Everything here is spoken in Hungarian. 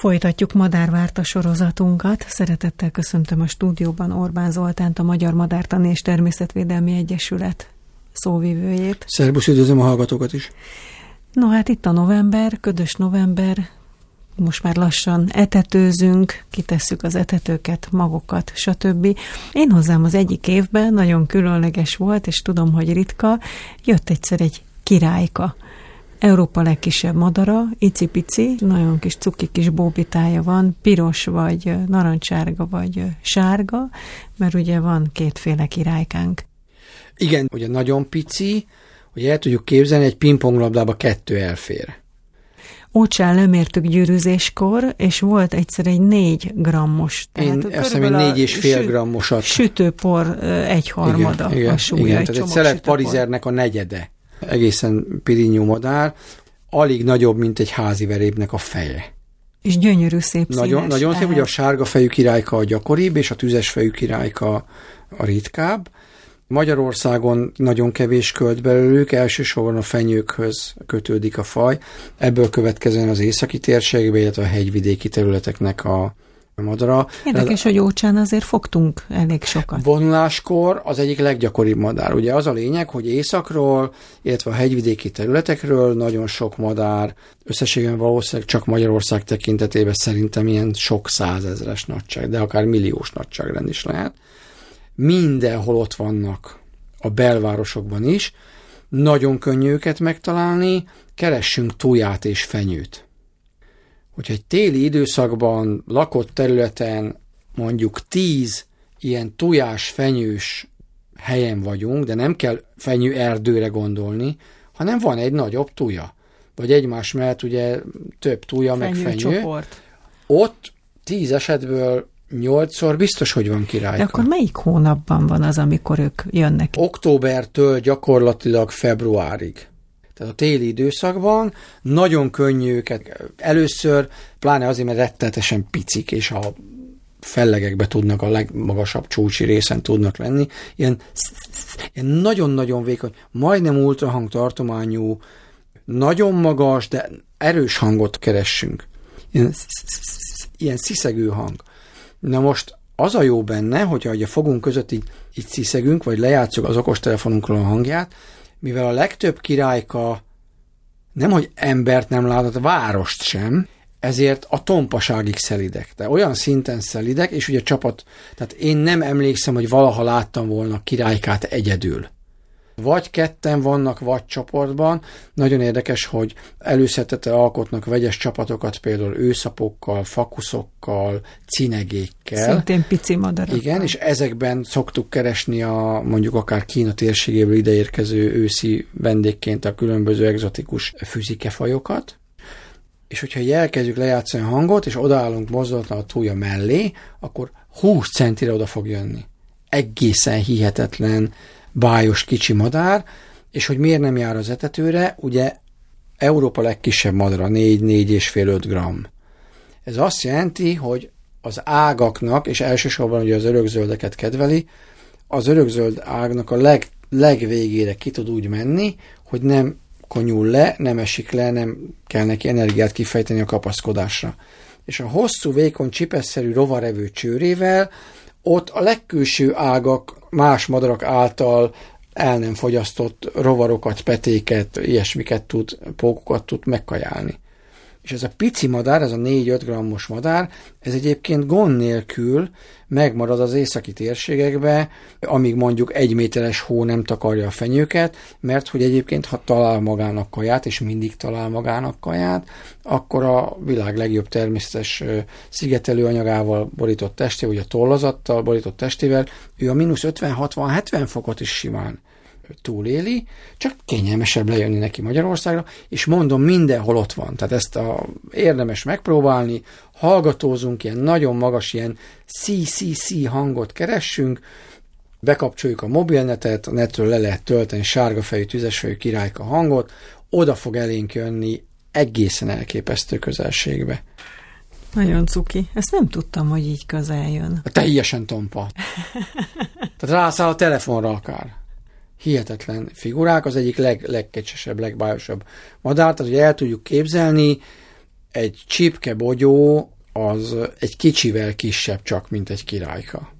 Folytatjuk Madárvárta sorozatunkat. Szeretettel köszöntöm a stúdióban Orbán Zoltánt, a Magyar Madártani és Természetvédelmi Egyesület szóvivőjét. Szerbusz, üdvözlöm a hallgatókat is. No hát itt a november, ködös november, most már lassan etetőzünk, kitesszük az etetőket, magokat, stb. Én hozzám az egyik évben nagyon különleges volt, és tudom, hogy ritka, jött egyszer egy királyka. Európa legkisebb madara, icipici, nagyon kis cuki kis bóbitája van, piros vagy narancsárga vagy sárga, mert ugye van kétféle királykánk. Igen, ugye nagyon pici, hogy el tudjuk képzelni, egy pingponglabdába kettő elfér. Ócsán lemértük gyűrűzéskor, és volt egyszer egy négy grammos. Én azt hiszem, négy és fél grammosat. Sütőpor egyharmada igen, igen, a súlya. Igen, egy tehát egy szelet parizernek a negyede. Egészen pirinyú madár, alig nagyobb, mint egy házi verébnek a feje. És gyönyörű szép Nagyon, színes. nagyon szép, Tehát ugye a sárga fejű királyka a gyakoribb, és a tüzes fejű királyka a ritkább. Magyarországon nagyon kevés költ belőlük, elsősorban a fenyőkhöz kötődik a faj. Ebből következően az északi térségbe, illetve a hegyvidéki területeknek a madara. Érdekes, hogy Ócsán azért fogtunk elég sokat. Vonuláskor az egyik leggyakoribb madár. Ugye az a lényeg, hogy északról, illetve a hegyvidéki területekről nagyon sok madár, összességében valószínűleg csak Magyarország tekintetében szerintem ilyen sok százezres nagyság, de akár milliós nagyságrend is lehet. Mindenhol ott vannak a belvárosokban is, nagyon könnyű őket megtalálni, keressünk toját és fenyőt. Hogyha egy téli időszakban lakott területen mondjuk tíz ilyen tojás, fenyős helyen vagyunk, de nem kell fenyő erdőre gondolni, hanem van egy nagyobb tuja. Vagy egymás mellett ugye több tuja, meg fenyő. csoport. Ott tíz esetből nyolcszor biztos, hogy van királyka. De akkor melyik hónapban van az, amikor ők jönnek? októbertől gyakorlatilag februárig. Tehát a téli időszakban nagyon könnyű őket. Először, pláne azért, mert rettenetesen picik, és a fellegekbe tudnak, a legmagasabb csúcsi részen tudnak lenni. Ilyen, ilyen nagyon-nagyon vékony, majdnem ultrahang tartományú, nagyon magas, de erős hangot keressünk. Ilyen, ilyen sziszegő hang. Na most az a jó benne, hogyha a fogunk között így, így sziszegünk, vagy lejátszuk az okostelefonunkról a hangját, mivel a legtöbb királyka nem, hogy embert nem látott, várost sem, ezért a tompaságig szelidek. De olyan szinten szelidek, és ugye csapat, tehát én nem emlékszem, hogy valaha láttam volna királykát egyedül. Vagy ketten vannak, vagy csoportban. Nagyon érdekes, hogy előszetete alkotnak vegyes csapatokat, például őszapokkal, fakuszokkal, cinegékkel. Szintén pici madarak. Igen, és ezekben szoktuk keresni a mondjuk akár Kína térségéből ideérkező őszi vendégként a különböző egzotikus fűzikefajokat. És hogyha így elkezdjük lejátszani a hangot, és odaállunk mozdulatlan a túlja mellé, akkor 20 centire oda fog jönni. Egészen hihetetlen, bájos kicsi madár, és hogy miért nem jár az etetőre, ugye Európa legkisebb madara, 4-4,5-5 gram. Ez azt jelenti, hogy az ágaknak, és elsősorban ugye az örökzöldeket kedveli, az örökzöld ágnak a leg, legvégére ki tud úgy menni, hogy nem konyul le, nem esik le, nem kell neki energiát kifejteni a kapaszkodásra. És a hosszú, vékony, csipesszerű rovarevő csőrével ott a legkülső ágak más madarak által el nem fogyasztott rovarokat, petéket, ilyesmiket tud, pókokat tud megkajálni. És ez a pici madár, ez a 4-5 grammos madár, ez egyébként gond nélkül megmarad az északi térségekbe, amíg mondjuk egy méteres hó nem takarja a fenyőket, mert hogy egyébként, ha talál magának kaját, és mindig talál magának kaját, akkor a világ legjobb természetes szigetelőanyagával borított testé, ugye a tollazattal borított testével, ő a mínusz 50-60-70 fokot is simán túléli, csak kényelmesebb lejönni neki Magyarországra, és mondom, mindenhol ott van. Tehát ezt a, érdemes megpróbálni, hallgatózunk, ilyen nagyon magas, ilyen CCC hangot keressünk, bekapcsoljuk a mobilnetet, a netről le lehet tölteni sárgafejű, tüzesfejű királyka hangot, oda fog elénk jönni egészen elképesztő közelségbe. Nagyon cuki. Ezt nem tudtam, hogy így közel jön. Teljesen tompa. Tehát rászáll a telefonra akár hihetetlen figurák, az egyik leg, legkecsesebb, legbájosabb madár, tehát hogy el tudjuk képzelni, egy csipke bogyó az egy kicsivel kisebb csak, mint egy királyka.